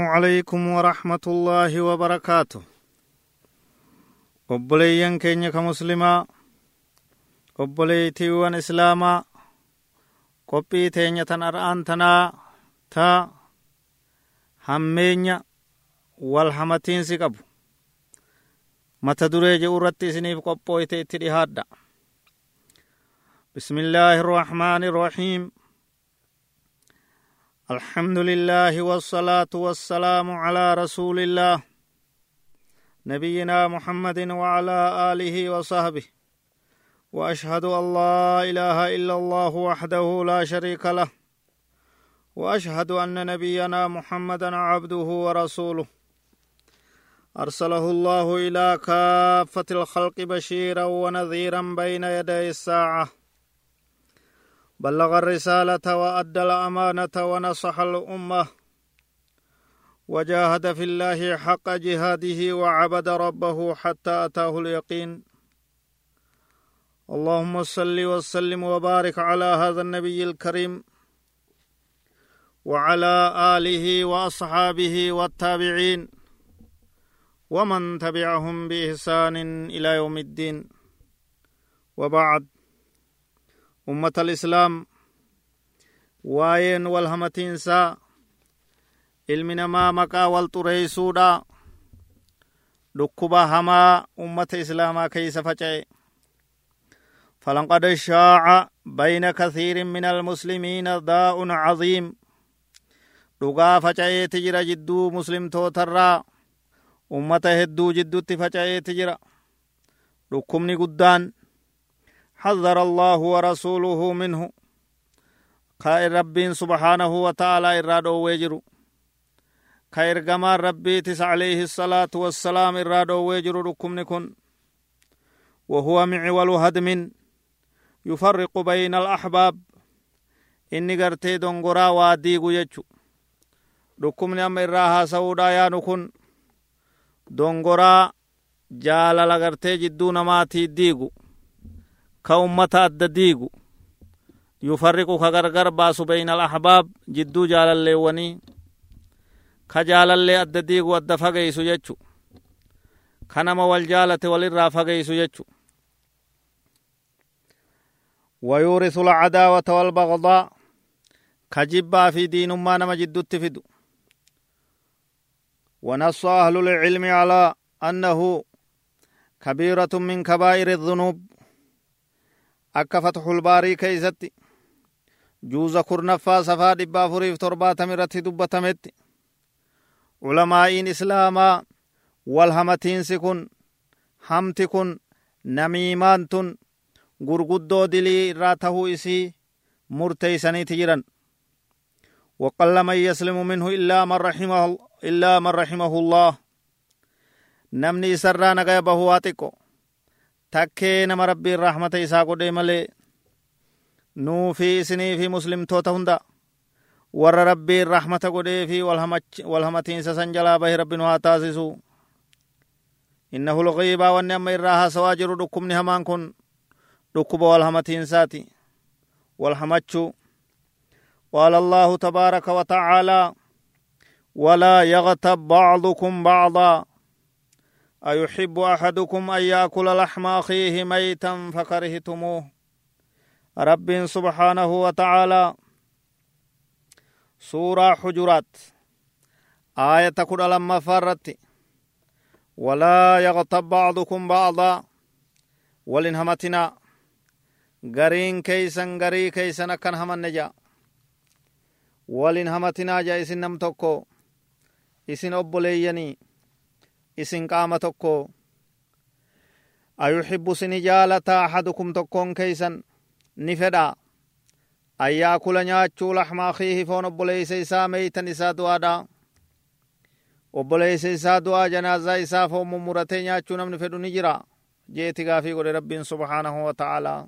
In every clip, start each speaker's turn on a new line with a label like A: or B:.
A: عليكم ورحمة الله وبركاته obboleeyyan keenya ka muslimaa obboleeytiiwwan islaamaa qophii teenya tan ar'aan tanaa ta hammeenya wal hamatiinsi qabu mata duree je'u irratti isiniif qophooyte itti dhihaadha الله الرحمن الرحيم الحمد لله والصلاة والسلام على رسول الله نبينا محمد وعلى آله وصحبه وأشهد أن لا إله إلا الله وحده لا شريك له وأشهد أن نبينا محمدا عبده ورسوله أرسله الله إلى كافة الخلق بشيرا ونذيرا بين يدي الساعة بلغ الرسالة وأدى الأمانة ونصح الأمة. وجاهد في الله حق جهاده وعبد ربه حتى أتاه اليقين. اللهم صل وسلم وبارك على هذا النبي الكريم وعلى آله وأصحابه والتابعين ومن تبعهم بإحسان إلى يوم الدين. وبعد. أمة الإسلام واين والهمتينسا ilmi namaa maqaa wal xureeysuudha dhukkuba hamaa ummata islaamaa keeysa faca'e فلقد شاع بين كثير من المسلمين داء عظيم dhugaa faca'eeti jira jidduu muslimtootarraa ummata hedduu jiddutti faca'eeti jira dhukkubni guddaan حذر الله ورسوله منه. خير رب سبحانه وتعالى إرادو ويجرو. خير غما ربي تس عليه الصلاة والسلام إرادو ويجرو ركم نكون وهو معول هدم يفرق بين الأحباب. إني غرتي دونغورا وادي غيجو ركم نعم إراها سودا يا نكون دونغورا جالا لغرتي جدو نماتي ديغو. كأمتا الدديغو يفرق كغرغر باسو بين الأحباب جدو جال اللي وني كجال اللي الدديق والدفق يسو يجو كنم والجالة والرافق يسو يجو ويورث العداوة والبغضاء كجبا في دين ما نما جدو التفدو ونص أهل العلم على أنه كبيرة من كبائر الذنوب أكا فتح الباري كيستي جوز كرنفا صفا دبا فريف تربا تمرت دبتمت ulamaa'iin islaamaa wal hamatiinsi kun hamti kun namiimaan tun gurguddoo dilii irraa tahuu isii murteeysaniiti jiran وقل من يسلم منه إلا من رحمه إلا من رحمه الله نمني هو نما ربي الرحمة إساقو دي ملي نو في سني في مسلم توتا هندا warra rabbiin rahmata godhee fi walhamatiinsa san jalaa bahe rabbin haa taasisu innahu lghiibaa wanni amma irraa haasawaa jiru dhukkubni hamaan kun dhukkuba walhamatiinsaati walhamachuu قال الله تبارك وتعالى ولا يغتب بعضكم بعضا أيحب أحدكم أن يأكل لحم أخيه ميتا فكرهتموه. رب سبحانه وتعالى سورة حجرات آية كُلَّ لما فرت. ولا يغتب بعضكم بعضا. ولن همتنا غرين كيسا غري كيسا نكن هم النجا ولن همتنا جايسن نمتوكو. إسن أبو ليني. Isin qaama tokko ayuxibbu sini jaalataa axadukum tokkoon keeysan ni fedhaa an yaakula nyaachuu laxma akiihi foon obboleeysa isaa meeytan isaa du'aadha obboleeysa isaa du'aa janaazaa isaa foon mummuratee nyaachuu namni fedhu ni jira jeeti gaafii godhe rabbiin subhaanahu wa ta'aalaa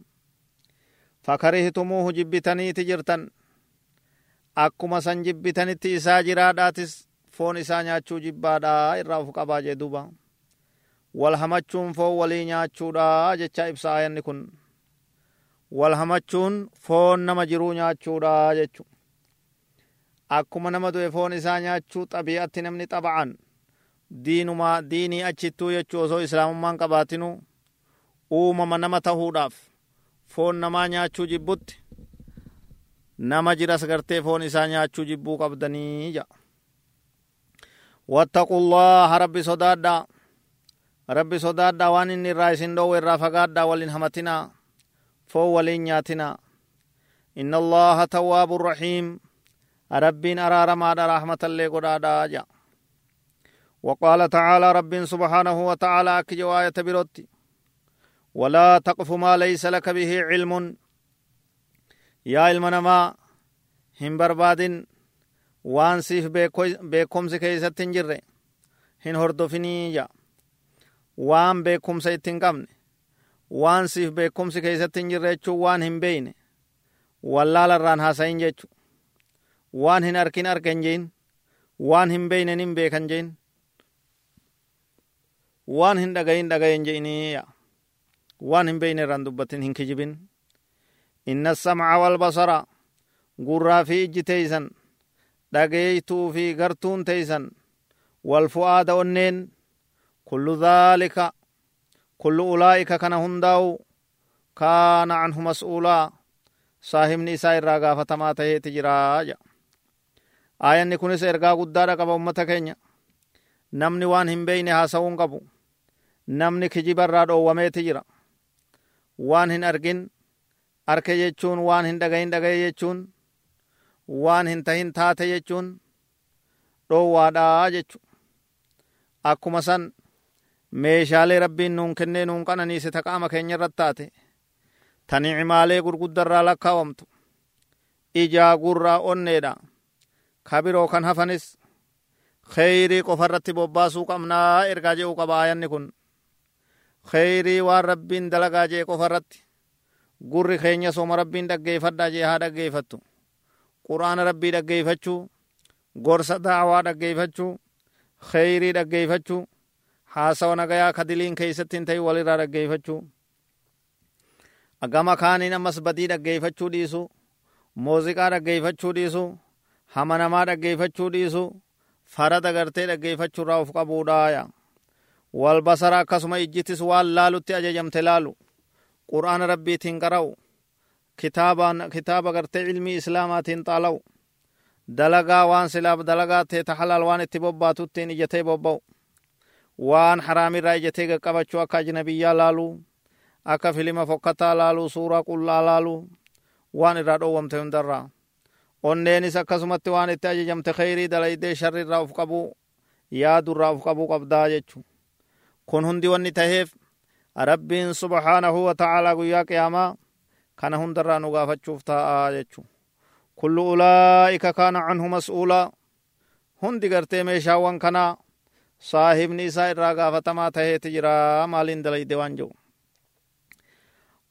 A: fakarihtumuuhu jibbitaniiti jirtan akkuma san jibbitanitti isaa jiraadhaatis foon isaa nyaachuu jibbaadha irraa uf qabaa jee duba wal hamachuun foon walii nyaachuudha jecha ibsa ayanni kun wal hamachuun foon nama jiruu nyaachuudha jechu akkuma nama du'e foon isaa nyaachuu xabi'atti namni xaba'an diinuma diinii achittuu jechuu osoo islaamummaan qabaatinu uumama nama tahuudhaaf foon namaa nyaachuu jibbutti nama jiras gartee foon isaa nyaachuu jibbuu qabdanii ja واتقوا الله ربي صدادا. ربي صدادا وان اني رايسين ورافقادا ولين همتنا فو ولين ياتنا إن الله تواب الرحيم ربي أرار ما رحمة اللي قرادا جا وقال تعالى ربي سبحانه وتعالى كجوا آية يتبرت ولا تقف ما ليس لك به علم. يا علمنا ما هم بربادين برباد وان سيف بكم سكيسة تنجر هن هردفني جا وان بكم سيتن قمن وان سيف بكم سكيسة تنجر وان هم بين والله لران هاسين جيشو waan hin arkin argan jeen waan hin beeynen hin beekan jeen waan hin dhagayin dhagayen jeiniya waan hin beyne irraan dubbatin hin kijibin inna asamca walbasara gurraa fi ijji teeysan dhageeytuu fi gartuun teeysan walfu'aada onneen kullu dhaalika kullu ulaa'ika kana hundaa'u kaana canhu mas'uulaa saahibni isaa irraa gaafatamaa taheeti jiraa jedha aayanni kunis ergaa guddaadha qaba ummata keenya namni waan hin beeyne haasa'uun qabu namni kijibarraa dhoowwameeti jira waan hin argin arke jechuun waan hin dhagayin dhagaye jechuun waan hin tahin taate jechuun dhoowwaadhaa jechu. Akkuma san meeshaalee rabbiin nuun kennee nuun qananiise ta qaama keenya irratti taate ta nicimaalee gurguddarraa lakkaawamtu ijaa gurraa onneedha kabiroo kan hafanis kheyrii qofarratti bobbaasuu qabnaa ergaa je'uu qaba aayanni kun. Kheyrii waan rabbiin dalagaa jee qofarratti gurri keenya sooma rabbiin dhaggeeffadhaa jee haa dhaggeeffattu qur'aana rabbii dhaggeeffachuu gorsa daawaa dhaggeeffachuu kheyrii dhaggeeffachuu haasawa nagayaa kadiliin keeysatti hin ta'in walirraa dhaggeeffachuu gama kaaniin ammas badii dhaggeeffachuu dhiisu muuziqaa dhaggeeffachuu dhiisu hama namaa dhaggeeffachuu dhiisu farada gartee dhaggeeffachuurraa of qabuudhaaya wal basara akkasuma ijjitis waan laalutti ajajamte laalu qur'aana rabbiitiin qara'u kitaaba gartee ilmii islaamaatiin xaala'u dalagaa waan silaaf dalagaa teeta halaal waan itti bobbaatuttiin ijatee bobba'u waan haraamirraa ijatee qaqqabachuu akka ajnabiyyaa laalu akka filima fokkataa laalu suuraa qullaa laalu waan irraa dhoowwamte hundarraa onneenis akkasumatti waan itti ajajamte kheyrii dalaydee sharrirraa uf qabuu yaadurraa uf qabuu qabdaa jechu kun hundi wanni taheef rabbiin subhaanahu wa ta'aalaa guyyaa qiyaamaa kana hundarraa nu gaafachuuf taa'aa jechu kullu ulaa'ika kaana canhu mas'uulaa hundi gartee meeshaawwan kanaa saahibni isaa irraa gaafatamaa taheeti jira maaliin dalayde waan jedhu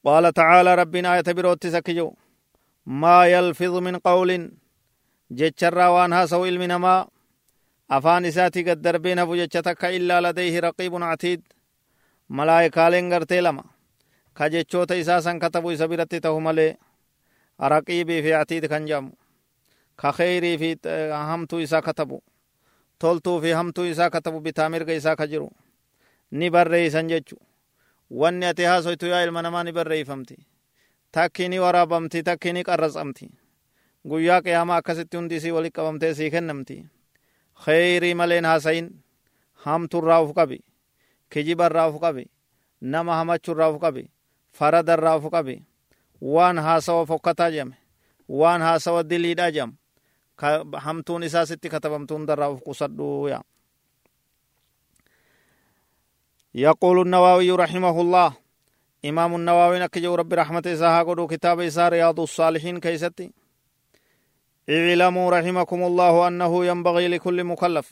A: qaala tacaalaa rabbiin aayata biroottis akki jedhu maa yalfidu min qawlin jecharraa waan haasa'u ilmi namaa afaan isaatii gad darbeen hafu jecha takka illaa ladayhi raqiibun atiid malaayikaaleen gartee lama ka jechoota isaa san katabu isa biratti ta'u malee raqiibii fi atiid kan jedhamu ka kheyrii fi hamtuu isaa katabu toltuu fi hamtuu isaa katabu bitaa mirga isaa ka jiru ni barreeysan jechu wanni ati haasoytu yaa ilma namaa ni barreeyfamti takki ni waraabamti takki ni qarrasamti guyyaa qiyaamaa akkasitti hundi isii walit qabamtee sii kennamti kheyrii maleen haasayin hamturraa uf qabi kijibarraa uf qabi nama hamachurraa uf qabi faradarraa uf qabi waan haasawa fokkataa jame waan haasawa diliidha jam. Hamtuun isaa sitti katabamtu hundarraa uf qusadhu ya. يقول النووي رحمه الله إمام النووي نكجو رب رحمة إساها قدو كتاب إسا رياض الصالحين كيستي اعلموا رحمكم الله أنه ينبغي لكل مكلف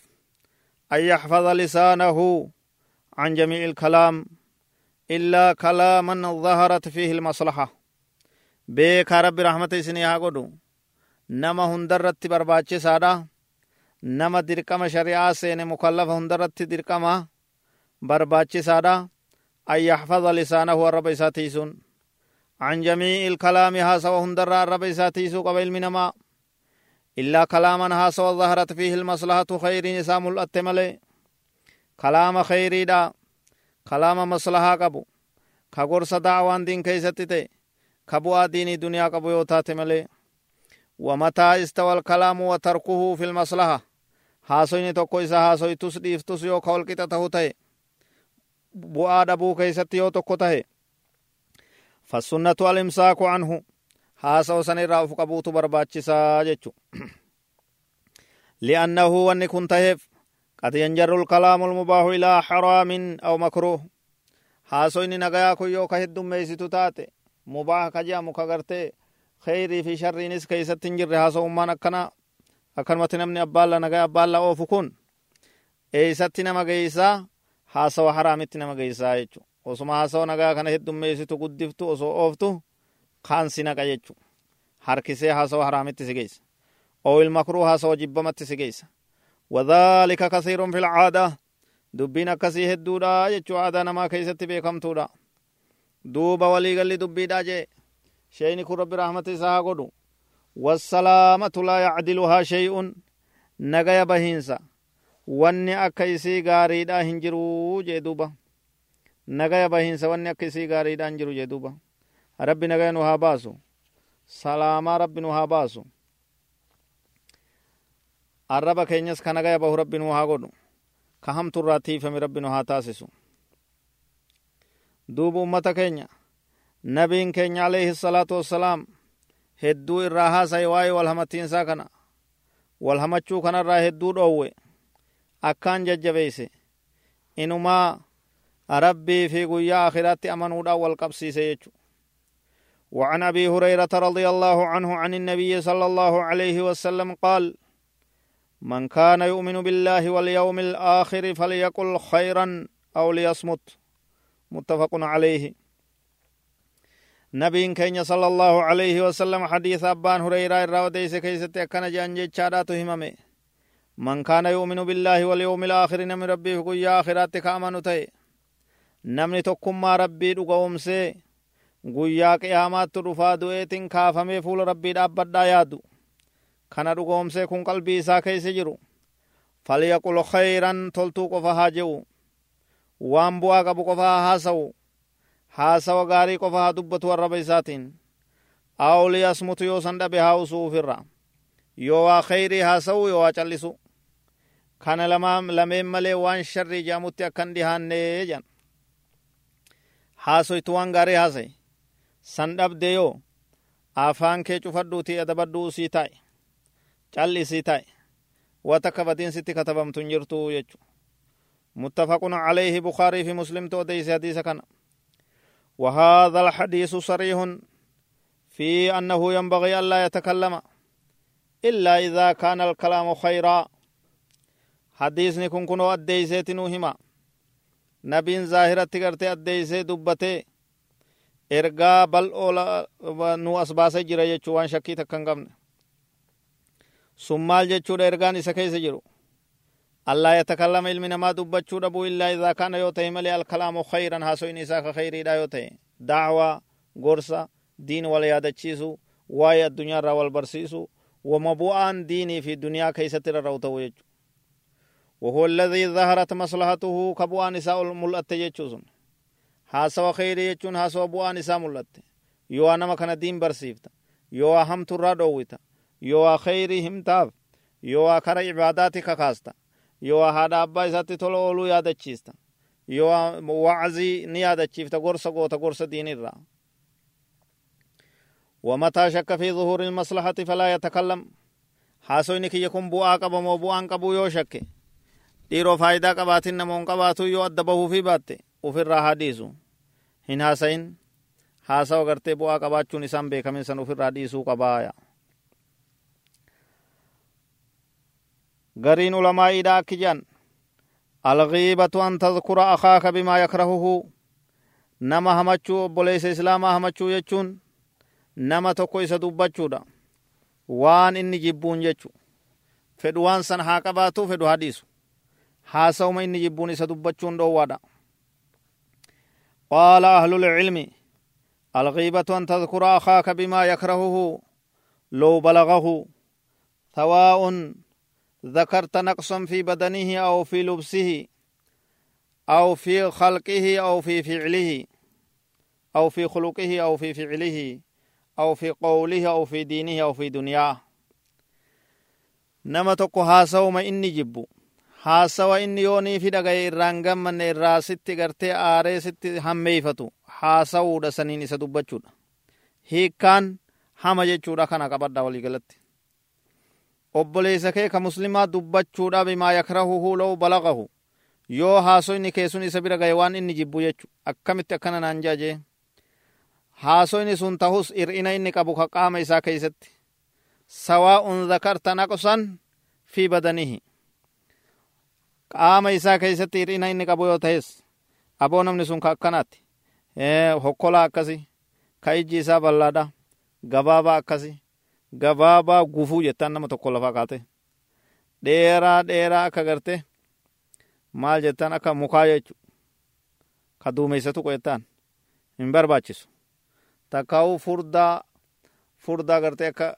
A: أن يحفظ لسانه عن جميع الكلام إلا كلاما ظهرت فيه المصلحة. بيك رب رحمة إسنيها قدو. نما هندرت برباچه سادا. نما درقم شريعة سين مكلف هندرت درقم برباچه سادا. أن يحفظ لسانه الرب إساتيسون عن جميع الكلام هاسا وهندر الرب إساتيسو قبل من ما. إلا كلاما هاسو ظهرت فيه المصلحة خير نسام الأتملي. كلام خيري دا. كلام مصلحة قبو كغرس دعوان دين كيستي كبوا ديني دنيا قبو يوتات ملي ومتى استوى الكلام وتركه في المصلحة haasoyni tokko isa haasoytus dhiiftus yoo ka walqixa tahu ta'e bu'aa dhabuu keeysatti yoo tokko tahe fassunnatu alimsaaku anhu haasa'u san irraa uf qabuutu barbaachisaa jechu li'annahu wanni kun taheef qad yanjarru lkalaamu lmubaahu ilaa xaraamin aw makruuh haasoyni nagayaa kun yoo ka heddummeeysitu taate mubaaha ka je'amu ka gartee kheyrii fi sharriinis keeysatti hin jirre haasa'ummaan akkana akkanumatti namni abbaalla nagaa abbaalla oofu kun eeysatti nama geeysaa haasawa haraamitti nama geeysaa jechu osuma haasawa nagaa kana heddummeessitu guddiftu osoo ooftu kaan si naqa jechu harkisee haasawa haraamitti si geeysa oo ilmakruu وذلك كثير في العادة. دبين كسي هدودا يچو عادة نما كيسة تبقم تودا دوبا ولي غلي دبين آجي شيني كرب رحمتي ساقودو والسلامة لا يعدلها شيء. نغي بهنسا واني اكيسي غاريدا هنجرو جيدوبا نغي بهنسا واني اكيسي غاريدا هنجرو جيدوبا ربي نغي نوها باسو سلامة ربي نوها باسو arraba keenyas ka nagaya bahu rabbi nu haa godhu ka hamturraa tiifame rabbi nu haa taasisu duuba ummata keenya nabiin keenya alayhi salaatu wassalaam hedduu irraa haasaye waa'ee walhamatiinsaa kana walhamachuu kanarraa hedduu dhoowwe akkaan jajjabeeyse inumaa rabbii fi guyyaa akhiraatti amanuudhaan wal qabsiise jechu وعن ابي هريره رضي الله عنه عن النبي صلى الله عليه وسلم قال من كان يؤمن بالله واليوم الآخر فليقل خيرا أو ليصمت متفق عليه nabiin keenya sala allahu alayhi wasalam hadiisa abbaan hureyraa irraa odeyse keeysatti akkana jean jechaadhaatu himame man kaana yu'minu billaahi walyawmi ilaakhiri namni rabbiif guyyaa akhiraatti ka amanu ta'e namni tokkummaa rabbii dhuga'umsee guyyaa qiyaamaattu dhufaa du'eetin kaafamee fuula rabbii dhaabbadhaa yaadu kana dhuga'umsee kun qalbii isaa keeyse jiru falyaqul khayran toltuu qofa haa je'u waan bu'aa qabu qofa haa haasa'u haasawa gaarii qofa haa dubbatu arraba isaatiin aw liyasmutu yoo san dhabe haa usuu ufirra yoo waa kheyrii haasa'u yoo waa callisu kana lameen malee waan sharrii jedhamutti akkan dhihaannee jedhan haasoytu waan gaarii haasaye san dhabde yoo afaan kee cufadhuuti adabadhuu sii taa'e callisii taa'e wanta kabatiin sitti katabamtu hin jirtu jechuudha. Muttafaquna Aleyhi Bukaarii fi Muslimtu odeessee hadiisa kana. وهذا الحديث صريح في أنه ينبغي ألا يتكلم إلا إذا كان الكلام خيرا حديث نكون كنو أديسة نوهما نبين ظاهرة تغرت أديسة دبت إرقا بل اول نو أسباس جرية شوان شكي تكنغم sun maal jechuudha ergaan isa keessa jiru allaa yatakallama ilmi namaa dubbachuu dhabuu illaa idaa kaana yoo ta'e malee alkalaamu khayran haasoyin isaa ka khayriidha yoo ta'e dacwaa gorsa diin wal yaadachiisu waa'ee addunyaarraa wal barsiisu wama bu'aan diinii fi duniyaa keeysatti rarra'u ta'u jechu وهو الذي ظهرت مصلحته كبوان نساء ملأت يجوزن هاسوا خير يجون هاسوا بوان نساء ملأت يو أنا كان دين برسيفت يو هم ترى دويتا يو خير هم تاف يو كر عباداتك كاستا yoo haadha abbaa isaatti tola ooluu yaadachiista yoo waczii ni yaadachiifta gorsa goota gorsa diinirraa ومتى شك في ظهور المصلحة فلا يتكلم haasoyni kiyya kun bu'aa qaba moo bu'aan qabuu yoo shakke dhiiroo faayidaa qabaatin namoon qabaatu yoo adda bahuufi baatte ufirraa haa dhiisu hin haasayin haasawa gartee bu'aa qabaachuun isaan beekamin san ufirraa dhiisuu qabaaya gariin ulamaa'iidha akki jedhan alghiibatu an tadkura akaaka bimaa yakrahuhu nama hamachuu obboleeysa islaamaa hamachuu jechuun nama tokko isa dubbachuudha waan inni jibbuun jechu fedhu waan san haa qabaatu fedhu haa dhiisu haasa'uma inni jibbuun isa dubbachuun dhoowwaadha qaala ahlulcilmi alghiibatu an tadkura akaaka bimaa yakrahuhu low balagahu سواء ذكرت نقصا في بدنه أو في لبسه أو في خلقه أو في فعله أو في خلقه أو في فعله أو في قوله أو في دينه أو في دنياه nama tokko haasawuma inni jibbu haasawa inni yoonii fi dhagaye irraan gammanne irraa sitti gartee aaree sitti hammeeyfatu haasawuudha saniin isa dubbachuudha hiikkaan hama jechuudha kana qabadha waliigalatti obboleessa kee ka muslimaa dubbachuudha bimaa yakrahuhu lau balagahu yoo haasoyni keessun isa bira gaye waan inni jibbu jechu akkamitti akkana naan jaajee haasoyni sun tahus ir'ina inni qabu ka qaama isaa keeysatti sawaa'un zakarta naqsan fi badanihi qaama isaa keeysatti hir'ina inni qabu yoo ta'es aboo namni sun ka akkanaatti hokkolaa akkasi ka ijji isaa ballaadha gabaabaa akkasi gabaabaa gufuu jettaan nama tokko lafaa kaate dheeraa dheeraa akka garte maal jettaan akka mukaa jechu ka duumeysatu qoyettaan hin barbaachisu takkaa'uu furdaa furdaa gartee akka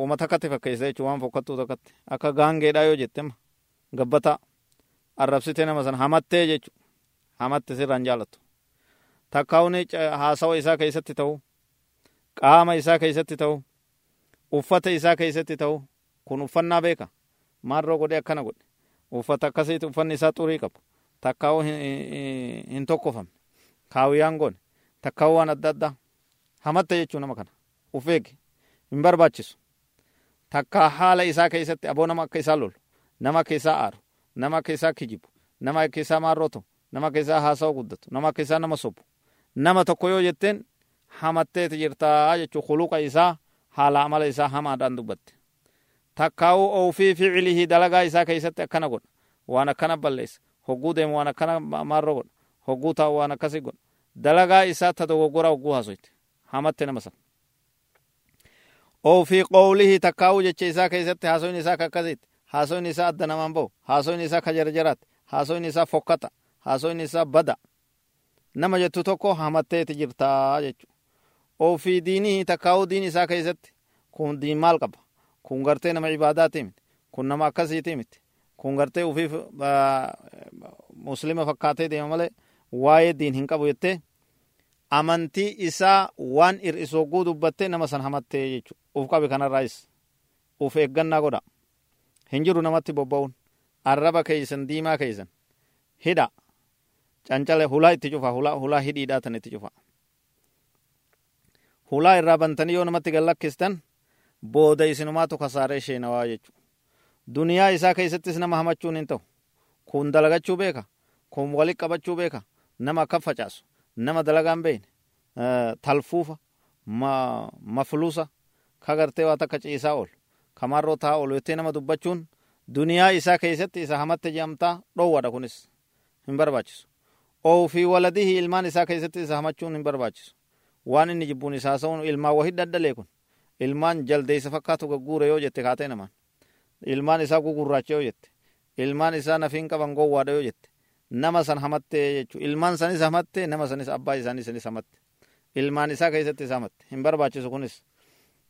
A: wama takkatti fakkeessa jechuu waan fokkattuu takkatti akka gaangeedha yoo jettema gabbataa arrabsite nama sana hamattee jechu hamatte sirraan jaalattu takkaa'uun haasawa isaa keessatti ta'u qaama isaa keessatti ta'u uffata isaa keessatti ta'u kun uffannaa beeka maarroo godhe akkana godhe uffata akkasiiti uffanni isaa xurii qabu takkaa'u hin tokkofamne kaawiyaan goone takkaa'u waan adda addaa hamatte jechuu nama kana uf eegi hin barbaachisu takka haala isaa keessatti aboo nama akka isaa lolu nama akka isaa aaru nama akka isaa kijibu nama akka isaa maarrotu nama akka isaa haasawa guddatu nama akka isaa nama sobu nama tokko yoo jetteen hamatteeti jirtaa jechuu khuluqa isaa haala amala isaa hamaadhaan dubbatte takkaa'uu ofii ficilihi dalagaa isaa keessatti akkana godha waan akkana balleessa hogguu deemu waan akkana maarroo godha hogguu taa'u waan akkasi godha dalagaa isaa ta dogoggora hogguu haasoyte hamatte nama sana ofii qawlihi takkaa'uu jecha isaa keessatti haasoyin isaa kakkasitti haasoyin isaa adda namaan ba'u haasoyin isaa ka jarjaraatti haasoyin isaa fokkata haasoyin isaa bada nama jettu tokko hamatteeti jirtaa jechu ofii diinihi takkaa'uu diin isaa keessatti kun diin maal qaba kun gartee nama ibaadaati miti kun nama akkasiiti miti kun gartee ufiif muslima fakkaatee deema malee waa'ee diin hin qabu jettee amantii isaa waan ir'isooguu dubbattee nama san hamattee jechu uf qabe kanarraayis uf eeggannaa godha hin jiru namatti bobba'uun arraba keeysan diimaa keeysan hidha cancale hulaa itti cufa hulaa hidhiidhaa tan itti cufa hulaa irraa bantanii yoo namatti gallakkistan booda isinumaatu kasaaree sheenawaa jechu duniyaa isaa keessattis nama hamachuun hin ta'u kun dalagachuu beeka kun walit qabachuu beeka nama akka facaasu nama dalagaan beeyne talfuufa mafluusa ka gartee waa takka ciisaa oolu kamaarroo taa oolu jettee nama dubbachuun duniyaa isaa keessatti isa hamatte jedhamtaa dhoowwadha kunis hin barbaachisu ofii waladihi ilmaan isaa keessatti isa hamachuun hin barbaachisu waan inni jibbuun isaa sa'uun ilmaan wahid daddalee kun ilmaan jaldeessa fakkaatu gagguure yoo jette kaatee namaan ilmaan isaa gugurraacha yoo jette ilmaan isaa nafiin qaban gowwaadha yoo jette nama san hamatte jechu ilmaan sanis hamatte nama sanis abbaa isaanii sanis hamatte ilmaan isaa keessatti isa hamatte hin barbaachisu kunis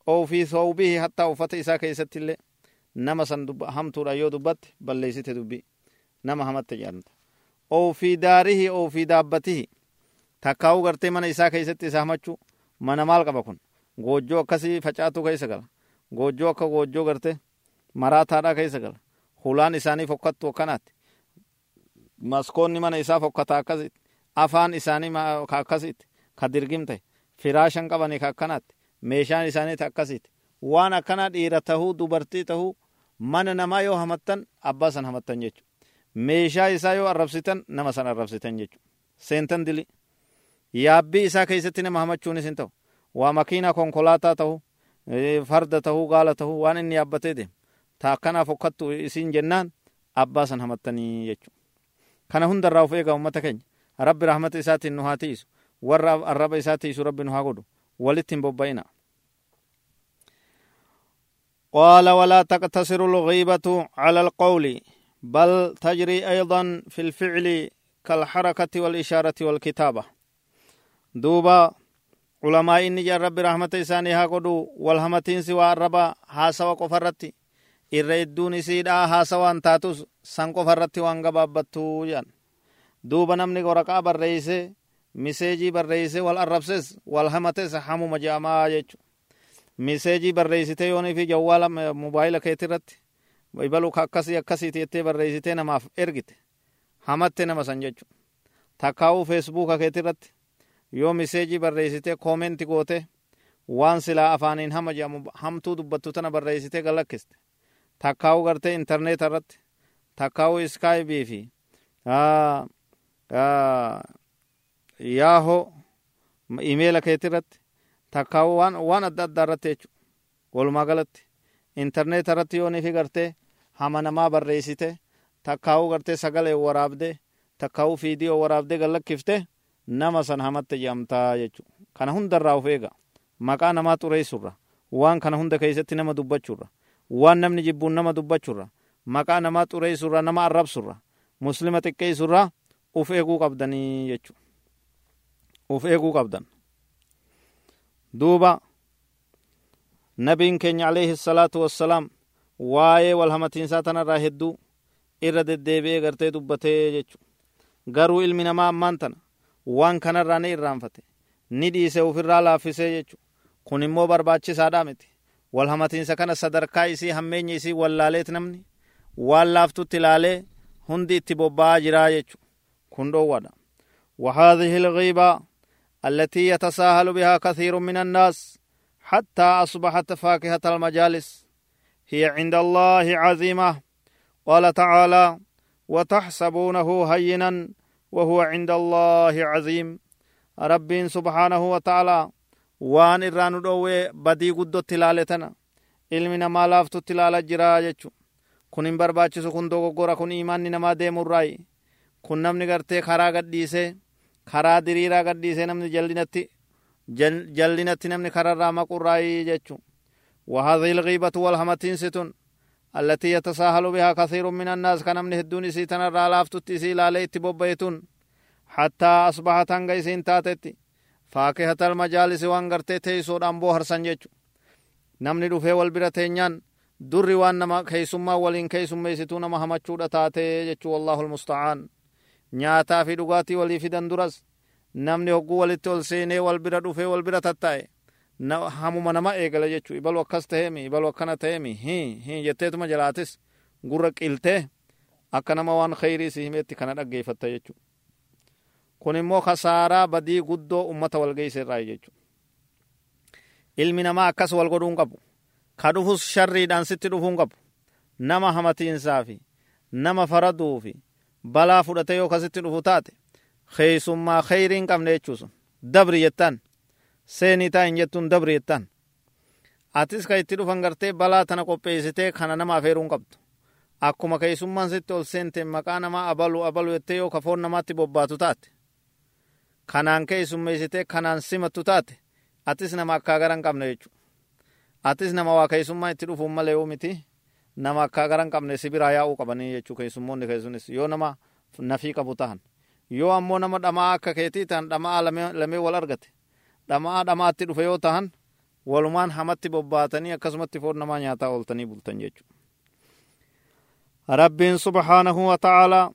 A: ofii sawbihi hattaa uffata isaa keessatti illee nama san hamtuudha yoo dubbatte balleessite dubbii nama hamatte jedhamta ofii daarihi ofii daabbatihi takkaa'uu gartee mana isaa keessatti isa hamachuu mana maal qaba kun goojjoo akkasii facaatu keessa gala goojjoo akka goojjoo gartee maraataadhaa keessa gala hulaan isaanii fokkattu akkanaatti maskoonni mana isaa fokkata akkasitti afaan isaanii ka akkasitti ka dirgimte firaashan qabanii ka akkanaatti meeshaan isaanii ta akkasitti waan akkana dhiira tahuu dubartii tahuu mana namaa yoo hamattan abbaa san hamattan jechu meeshaa isaa yoo arrabsitan nama san arrabsitan jechu seentan dili yaabbii isaa keessatti nama hamachuunis hin ta'u waa makiinaa konkolaataa tahuu farda tahuu gaala tahuu waan inni yaabbatee deemu ta akkanaaf fokkattu isin jennaan abbaa san hamattanii jechu kana hundarraa uf eega ummata keenya rabbi rahmata isaatiin nu haa tiisu warra arraba isaa tiisu rabbi nu haa godhu walitti hin bobba'ina قال ولا تقتصر الغيبة على القول بل تجري أيضا في الفعل كالحركة والإشارة والكتابة duuba ulamaa'iin jaan rabbi rahmata isaanii haa godhu wal hamatiinsi waa arraba haasawa qofa irratti. Irra idduun isiidha haasawaan taatus san qofa irratti waan gabaabbattu jedhan. Duuba namni waraqaa barreeyse miseejii barreeyse wal arrabses wal hamates hamuma je'amaa jechu. Miseejii barreeysite yooniifi jawwaala mobaayila keeti irratti ibalu akkasii akkasiiti jettee barreeysitee namaaf ergite. Hamatte nama san jechu. Takkaa'uu feesbuuka keeti irratti yoo miseejii barreeysitee koomenti goote waan silaa afaaniin hama jedhamu hamtuu dubbattu tana barreeysitee galakkiste takkaa'uu gartee intarneeta irratti takkaa'uu iskaayibii fi yaahoo imeela keeti irratti takkaa'uu waan, waan adda addaa irratti jechu walumaa galatti intarneeta irratti yoonifi gartee hama namaa barreessite takkaa'uu gartee sagalee waraabde takkaa'uu fiidiyoo waraabde gallakkifte nama san hamatte jedhamtaa jechu kana hundarraa uf eega. Maqaa namaa xureessurra. Waan kana hunda keessatti nama dubbachurra. Waan namni jibbuun nama dubbachurra. Maqaa namaa xureessurra nama arrabsurra. Muslima xiqqeessurra uf eeguu qabdanii jechu uf eeguu qabdan. Duuba. Nabiin keenya alayhi salaatu wassalaam waa'ee wal hamatiinsaa tanarraa hedduu irra deddeebi'ee gartee dubbatee jechu garuu ilmi namaa ammaan tana waan kanarraa ni irraanfate ni dhiise ufirraa laaffisee jechu kun immoo barbaachisaadhaa miti wal hamatiinsa kana sadarkaa isii hammeenya isii wallaaleet namni waan laaftutti ilaalee hundi itti bobba'aa jiraa jechu kun dhoowwadha وهذه الغيبة التي يتساهل بها كثير من الناس حتى أصبحت فاكهة المجالس هي عند الله عظيمة قال تعالى وتحسبونه هينا وهو عند الله عظيم رب سبحانه وتعالى waan irraa nu dhoowwee badii guddotti ilaaletana ilmi namaa laaftutti ilaala jiraa jechu kun hin barbaachisu kun dogoggora kun imaanni namaa deemurraayi kun namni gartee karaa gadhiisee karaa diriiraa gadhiisee namni jallinatti jallinatti namni kararraa maqurraayi jechu وهذه الغيبة والهمتين ستون allatii yatasaahalu bihaa kathiirun min annaas ka namni hedduun isii tanarraa laaftutti isii ilaalee itti bobba'etun hattaa asbahat hanga isiin taatetti faakihatal majaalisi waan gartee teeysoodhaan booharsan jechu. Namni dhufee wal bira teenyaan durri waan nama keeysummaa waliin keeysummeessituu nama hamachuudha taatee jechuu wallaahu lmusta'aan nyaataa fi dhugaatii walii fidan duras namni hogguu walitti ol wal bira dhufee wal bira tattaa'e hamuma nama eegala jechuu ibalu akkas ta'eemi ibalu akkana ta'eemi hi hi jetteetuma jalaatis gurra qiltee akka nama waan khayrii si himeetti kana dhaggeeffatta jechuu kun immoo kasaaraa badii guddoo ummata walgeeyse irraa jechuu ilmi namaa akkas wal godhuun qabu ka dhufus sharriidhaan sitti dhufuun qabu nama hamatiinsaa fi nama faraduu fi balaa fudhate yoo kasitti dhufu taate keeysummaa kheyrii hin qabne jechuu sun dabri jettaan seenii hin jettuun dabri jettaan atis ka itti dhufan gartee balaa tana qopheessitee kana nama afeeruu qabdu akkuma keeysummaan sitti ol seente maqaa namaa abalu abalu jettee yoo kafoon namaatti bobbaatu taate kanaan keeysummeessitee kanaan simattu taate atis nama akkaa gara hin qabne jechu atis nama waa keeysummaa itti dhufuun malee yoo miti nama akkaa gara hin qabne sibiraa yaa'uu qabanii jechuu keeysummoonni keessunis yoo nama nafii qabu tahan yoo ammoo nama dhamaa akka keetii tahan dhamaa lamee wal argate dhamaa dhamaatti dhufe yoo tahan walumaan hamatti bobbaatanii akkasumatti foon namaa nyaataa ooltanii bultan jechu rabbiin subhaanahu wa ta'aalaa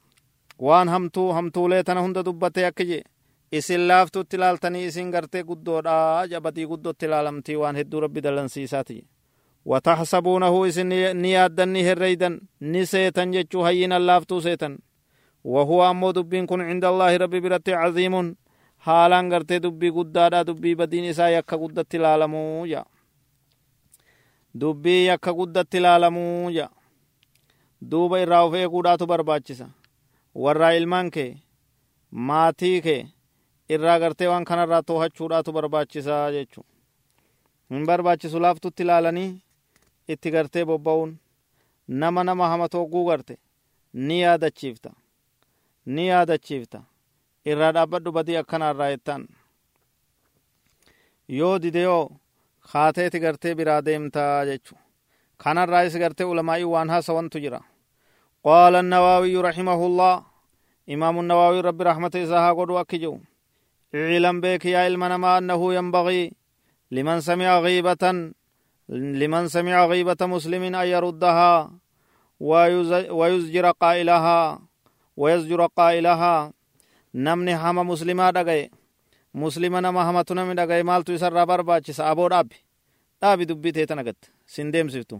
A: waan hamtuu hamtuulee tana hunda dubbatee akka jee isin laaftutti ilaaltanii isin gartee guddoodha jabadii guddootti ilaalamtii waan hedduu rabbi dalansiisaati yaaddan ni herreydan ni seetan jechuu hayyinan laaftuu seetan wahuwa ammoo dubbiin kun cinda allaahi rabbi biratti caziimun haalaan gartee dubbii guddaadha dubbii badiin isaa yakka guddatti ilaalamuu ja dubbii yakka guddatti ilaalamuu ja duuba irraa of eeguudhaatu barbaachisa warraa ilmaan kee maatii kee irraa gartee waan kanarraa toohachuudhaatu barbaachisaa jechu hin barbaachisu laaftutti ilaalanii itti gartee bobba'uun nama nama hama togguu garte ni yaadachiifta ni yaadachiifta irraa dhaabbadhu badii akkana irraa jettaan yoo dide yoo kaateeti gartee biraa deemtaa jechu kanarraayis gartee ulamaa'ii waan haasawantu jira qaala annawaawiyu raximahullah imaamu nawaawi rabbi raxmata isaa haa godhu akki jedhu اعلم بك يا علم ما أنه ينبغي لمن سمع غيبة لمن سمع غيبة مسلم أن يردها ويزجر قائلها ويزجر قائلها نمني هما مسلما دغي مسلما نما همتو نمي دغي مالتو يسرى برباچس أبو دابي دابي دبي تيتنا قد سنديم سفتو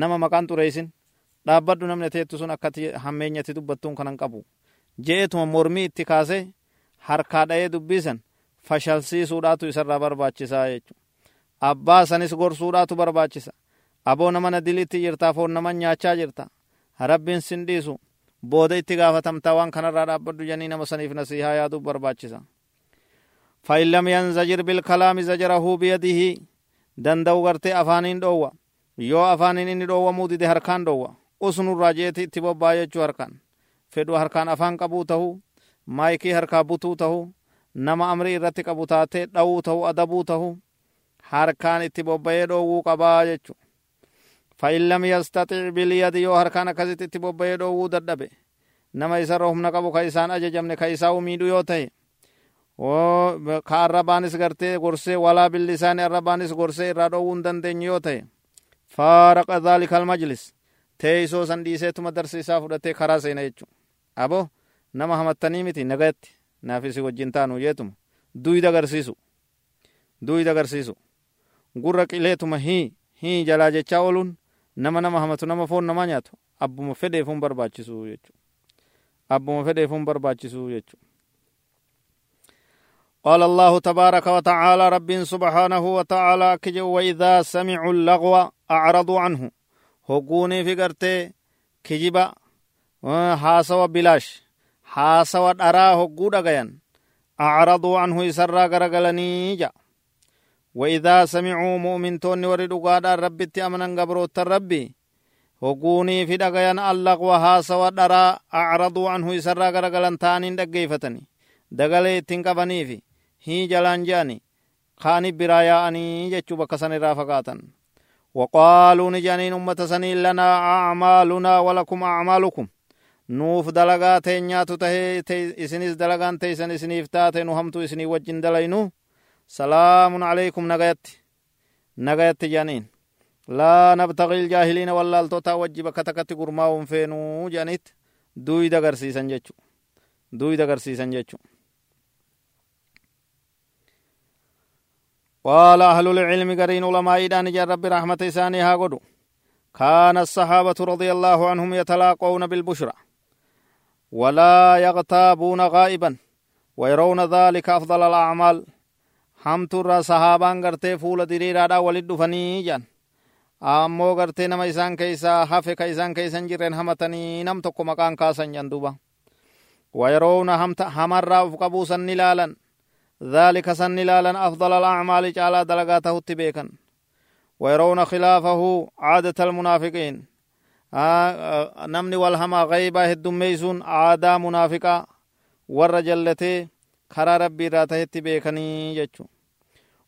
A: نما مكان تريسن dhaabbadhu namni teettu sun akkati hammeenyatti dubbattuun kanan qabu je'etuma mormii itti kaase harkaa dha'ee dubbisan fashalsiisuudhaatu isarraa barbaachisaa jechu abbaa sanis gorsuudhaatu barbaachisa aboo nama na dilitti jirtaa foon nama nyaachaa jirta rabbiin sin dhiisu booda itti gaafatamtaa waan kanarraa dhaabbadhu jennii nama saniif nasihaa yaaduuf barbaachisa. Fa'in lam yanzajir bilkalaami zajarahu biyadihi danda'u garte afaaniin dhoowwa. Yoo afaaniin inni dhoowwamuu dide harkaan dhoowwa. Usunurraa jeeti itti bobbaa jechuu harkaan. Fedhu harkaan afaan qabuu tahu maayikii harkaa butuu tahu nama amri irratti qabu taate dha'uu tahu adabuu tahu harkaan itti bobbayee dhoowwuu qabaa jechu. fa'in lam yastaxic biliyadi yoo harkaan akkasitti itti bobba'ee dhoowwuu dadhabe nama isa roobna qabu ka isaan ajajamne ka isaa umiidhu yoo ta'e ka arrabaanis gartee gorsee walaa billi isaanii arrabaanis gorsee irraa dhoowwuu hin dandeenye yoo ta'e faaraqa dhaalika almajlis teeysoo san dhiiseetuma darsi isaa fudhatee karaa seena jechu abo nama hamattanii miti nagayatti naafisi wajjin taanu jeetuma duyda agarsiisu duyda agarsiisu gurra qileetuma hii hii jalaa jechaa ooluun nama nama hamatu nama foon namaa nyaatu abbuma fedheefuun barbaachisu jechu abbuma fedheefuun barbaachisu jechu قال الله تبارك وتعالى رب سبحانه وتعالى كجو وإذا سمعوا اللغو أعرضوا عنه hogguunii fi gartee kijiba haasawa bilaash haasawa dharaa hogguu dhagayan acraduu anhu isarraa garagalanii ja وإذا سمعوا مؤمن توني ورد قادة ربي تأمنا قبروت الربي هقوني في دقيان اللغو هاسا ودرا أعرضوا عنه يسرى قرقلن تانين دقيفتني دقلي تنقبني في هي جلان جاني. خاني برايا أني جتشو بكسن رافقاتا وقالوا نجانين أمة سنين لنا أعمالنا ولكم أعمالكم. nuuf dalagaa teenyaatu tahe isinis dalagaan teeysan isiniif taate nu hamtu isinii wajjin dalaynu salaamun calaykum nagayatti nagayatti jedhaniin laa nabtaqi iljaahiliina wallaaltotaa wajji bakka takkatti gurmaa'uun feenuu jedhaniit duyda agarsiisan jechu duyda agarsiisan jechu قال أهل العلم قرين علماء إدان رب رحمة إساني هاقودو كان الصحابة رضي الله عنهم يتلاقون بالبشرى ولا يغتابون غائبا ويرون ذلك أفضل الأعمال حمت الرا صحابان قرتي فول ديريرا ولد فنيجان ammoo gartee nama isaan keeysaa hafe ka isaan keeysan jirren hamatanii nam tokko maqaan kaasan jan duba wayeroowna hamarraa uf qabuusan ni laalan. ذلك سن لالا أفضل الأعمال جعل دلقاته تبيكا ويرون خلافه عادة المنافقين آه آه نمني والهما غيبة الدميسون عادة منافقة والرجلتي خرى ربي راته تبيكني يجو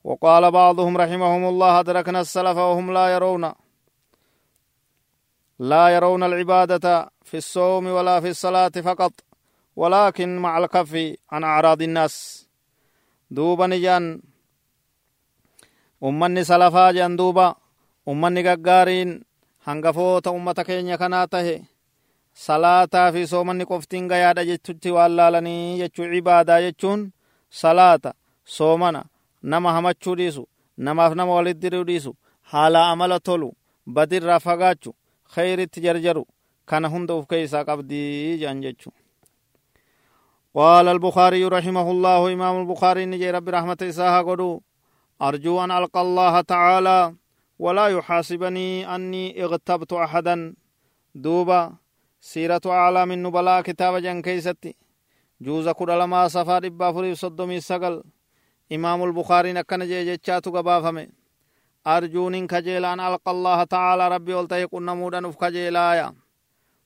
A: وقال بعضهم رحمهم الله أدركنا السلف وهم لا يرون. لا يرون العبادة في الصوم ولا في الصلاة فقط ولكن مع الكف عن أعراض الناس. دوبا نجان. أمني سلفا جان دوبا. أمني قارين هنغفوت أمتك ينكناته صلاة في صوم نقفتين غيادة جتوتي واللالني جتو عبادة جتون صلاة صومنا. Nama hamachuu dhiisu namaaf nama walit diruu dhiisu haala amala tolu badirraa fagaachu kheyritti jarjaru kana hunda uf keeysaa qabdii jean jechuu قال البخاري رحمه الله إمام البخاري نجي رب رحمة إساها قدو أرجو أن ألقى الله تعالى ولا يحاسبني أني اغتبت أحدا دوبا سيرة أعلى من نبلاء كتاب جن كيستي جوز كل لما سفر صدمي سقل imaamul bukaariin akkana jee jechaatu gabaafame arjuuniin kajeelaan alqa allaha ta'aalaa rabbi ol ta'e qunnamuudhan uf kajeelaaya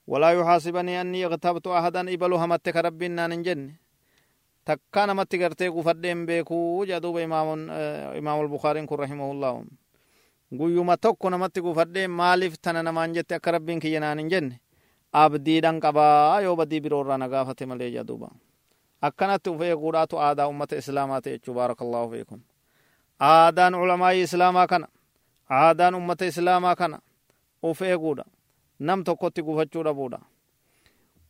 A: walaa yuxaasibanii anni iqtabtu ahadan ibalu hamatte ka rabbiin naan hin jenne takka namatti gartee gufadheen beekuu jea duuba imaamul bukaariin kun rahimahullahu guyyuma tokko namatti gufadheen maaliif tana namaan jette akka rabbiin kiyya naan hin jenne abdiidhan qabaa yoo badii biroorraa na gaafate malee jea duuba akkanatti uf eeguudhaatu aadaa ummata islaamaa ta'e jechuu baarakallahu fiikum aadaan culamaayii islaamaa kana aadaan ummata islaamaa kana uf eeguudha nam tokkotti gufachuu dhabuudha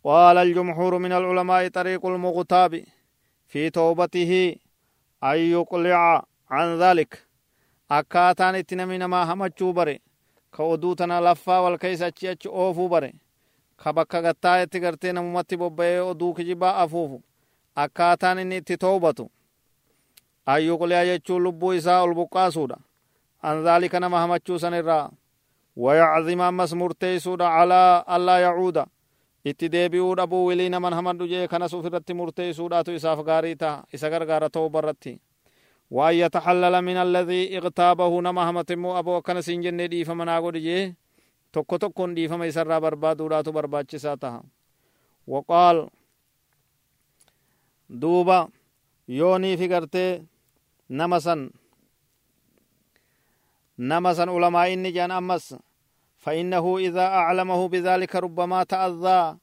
A: قال الجمهور من العلماء طريق المغتاب في توبته أن يقلع عن ذلك akkaataan itti namni namaa hamachuu bare ka oduu tana laffaa wal keessa achi achi oofuu bare ka bakka gattaayetti gartee namumatti bobba'ee oduu kijibaa afuufu akkaataan inni itti toobatu ayyuqliya jechuun lubbuu isaa ol buqqaasuudha an dhaalika nama hamachuu san irraa ammas murteeysuudha calaa allaa yacuuda itti deebi'uu dhabuu wilii naman hamadhu jee kanas uf irratti murteeysuudhaatu isaaf gaarii taha isa gargaara tooba irratti وأن يتحلل من الذي اغتابه نما همتمو أبو أكن سنجن ديف منا قد جيه tokko tokkon dhiifama isarraa barbaaduudhaatu barbaachisaa taha waqaal duuba yooniifi gartee nama san. Nama san ulamaa inni jedhan ammas فإنه إذا أعلمه بذلك ربما تأذى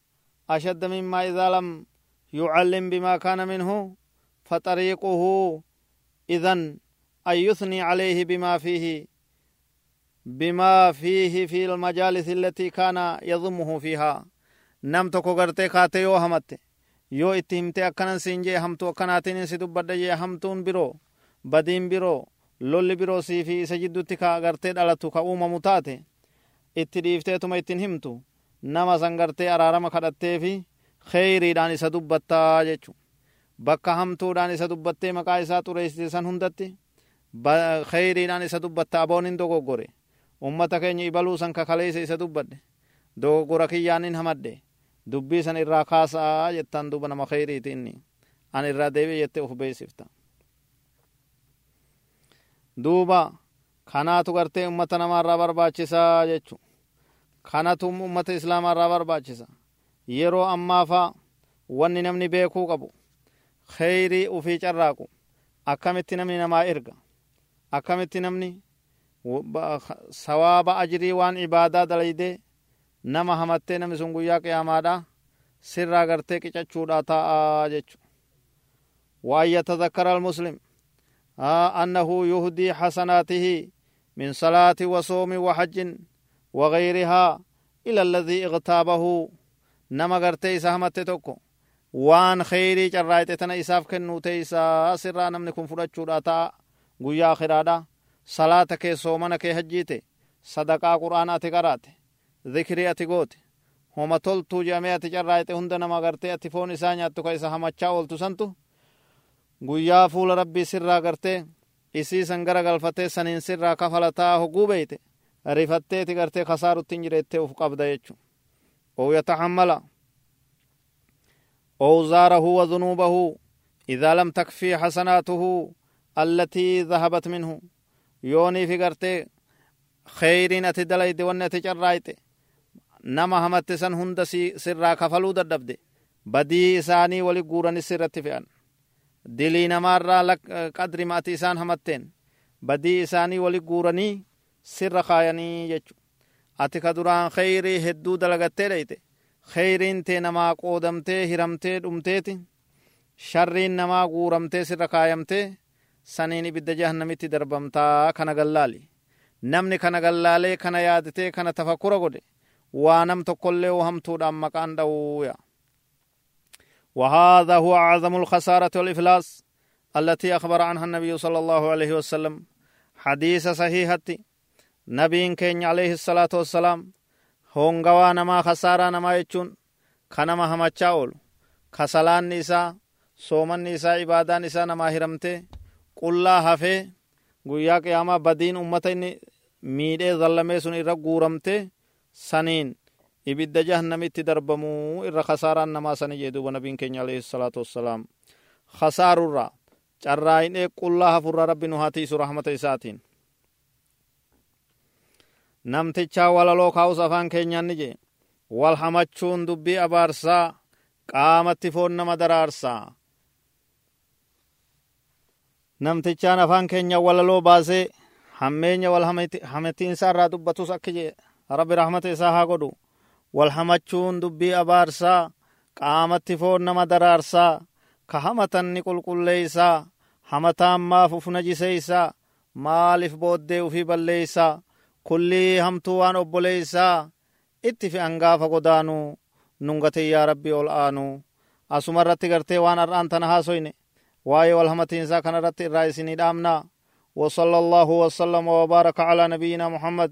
A: أشد مما إذا لم يعلم بما كان منه فطريقه إذن أن يثني عليه بما فيه بما فيه في المجالس التي كان يضمه فيها نم تكو غرتي yoo itti himte akkanan siin jee hamtuu akkanaatiin si dubbadha jee hamtuun biroo badiin biroo lolli biroo sii fi isa jidduutti ka gartee dhalatu ka uumamu taate itti dhiifteetuma ittiin himtu nama san gartee araarama kadhattee fi kheyriidhaan isa dubbattaa jechu. Bakka hamtuudhaan isa dubbattee maqaa isaa xureessite san hundatti kheyriidhaan isa dubbatta abooniin dogoggore. Ummata keenya ibaluu san kakaleessa isa dubbadhe dogoggora kiyyaanin hamadhe. Dubbii san irraa kaasaa jettaan duba nama kheyriiti inni an irraa deebi'e jette uf beeksifta duuba kanaatu gartee ummata namaarraa barbaachisaa jechu kanatu ummata islaamaarraa barbaachisa yeroo ammaafa wanni namni beekuu qabu kheyrii ufii carraaqu akkamitti namni namaa erga akkamitti namni sawaaba ajrii waan ibaadaa dalayde nama hamattee namni sun guyyaa qiyaamaadha sirraa gartee qicachuudha ta'a jechu وأن يتذكر المسلم أنه يهدي حسناته من صلاة وصوم وحج وغيرها إلى الذي اغتابه نما غرتي سهمت توكو waan kheyrii carraayxe tana isaaf kennuu ta'e isaa sirraa namni kun fudhachuudha ta'a guyyaa akiraadha salaata kee soomana kee hajjiite sadaqaa qur'aana qaraate zikrii ati goote homa toltuu jedhamee ati carraayxe hunda nama gartee ati foon isaa nyaattu ka isa hamachaa ooltu santu guyyaa fuula rabbii sirraa gartee isiisan gara galfatee saniin sirraa kafalataa hoguu beeyte rifatteeti gartee kasaarutti jireettee uf qabda jechu ou yatahammala أوزاره وذنوبه إذا لم تكفي حسناته التي ذهبت منه يوني في قرتي خير أتدليد ونتجرائت نما همت سن هند سرا كفلو ددبد بدي إساني ولي قورن سرت فئن دلي نمارا لك قدر ما إسان همتين بدي إساني ولي قورني سر خايني يجو أتي كدران خيري هدو دلغتي ليته kheyriin tee namaa qoodamtee hiramtee dhumteeti sharriin namaa guuramtee sirra kaayamtee saniin ibidda jahannamitti darbamtaa kana gallaali namni kana gallaalee kana yaadetee kana tafakkura godhe waa nam tokkollee o hamtuudhaan maqaan dha'uuya وهذا هو أعظم الخسارة والإفلاس التي أخبر عنها النبي صلى الله عليه وسلم. حديث صحيح نبي كين عليه الصلاة والسلام. هون غوا نما خسارة نما يچون خنما هما چاول خسلان نيسا سومن نيسا عبادة نيسا نما هرمته. قل لا حفه گویا قياما بدين أمتين ميده ظلمه سنرق غورمته saniin. Ibidda jahannamitti darbamuu irra kasaaraan namaa sani jee duuba nabiin keenya alayhi salaatu wassalaam. Kasaarurra carraa'inee qullaa hafurra rabbi nu hatiisu rahmata isaatiin. Namtichaa walaloo kaa'us afaan keenyaan ni jee. Wal hamachuun dubbii abaarsaa qaamatti foon nama daraarsaa. Namtichaan afaan keenya walaloo baasee hammeenya wal hamatiinsa irraa dubbatus akki jee rabbi rahmata isaa haa godhu wal hamachuun dubbii abaarsaa qaamatti foon nama daraarsaa ka hamatan ni qulqulleeysaa hamataan maaf uf najiseeysaa maaliif booddee ufii balleeysaa kullii hamtuu waan obboleeysaa itti fe'an gaafa godaanuu nungate yaa rabbii ol aanu asuma irratti gartee waan har'aan tana haasoyne waa'ee wal hamatiinsaa kana irratti irraa isinii dhaamnaa وصلى الله وسلم وبارك على نبينا محمد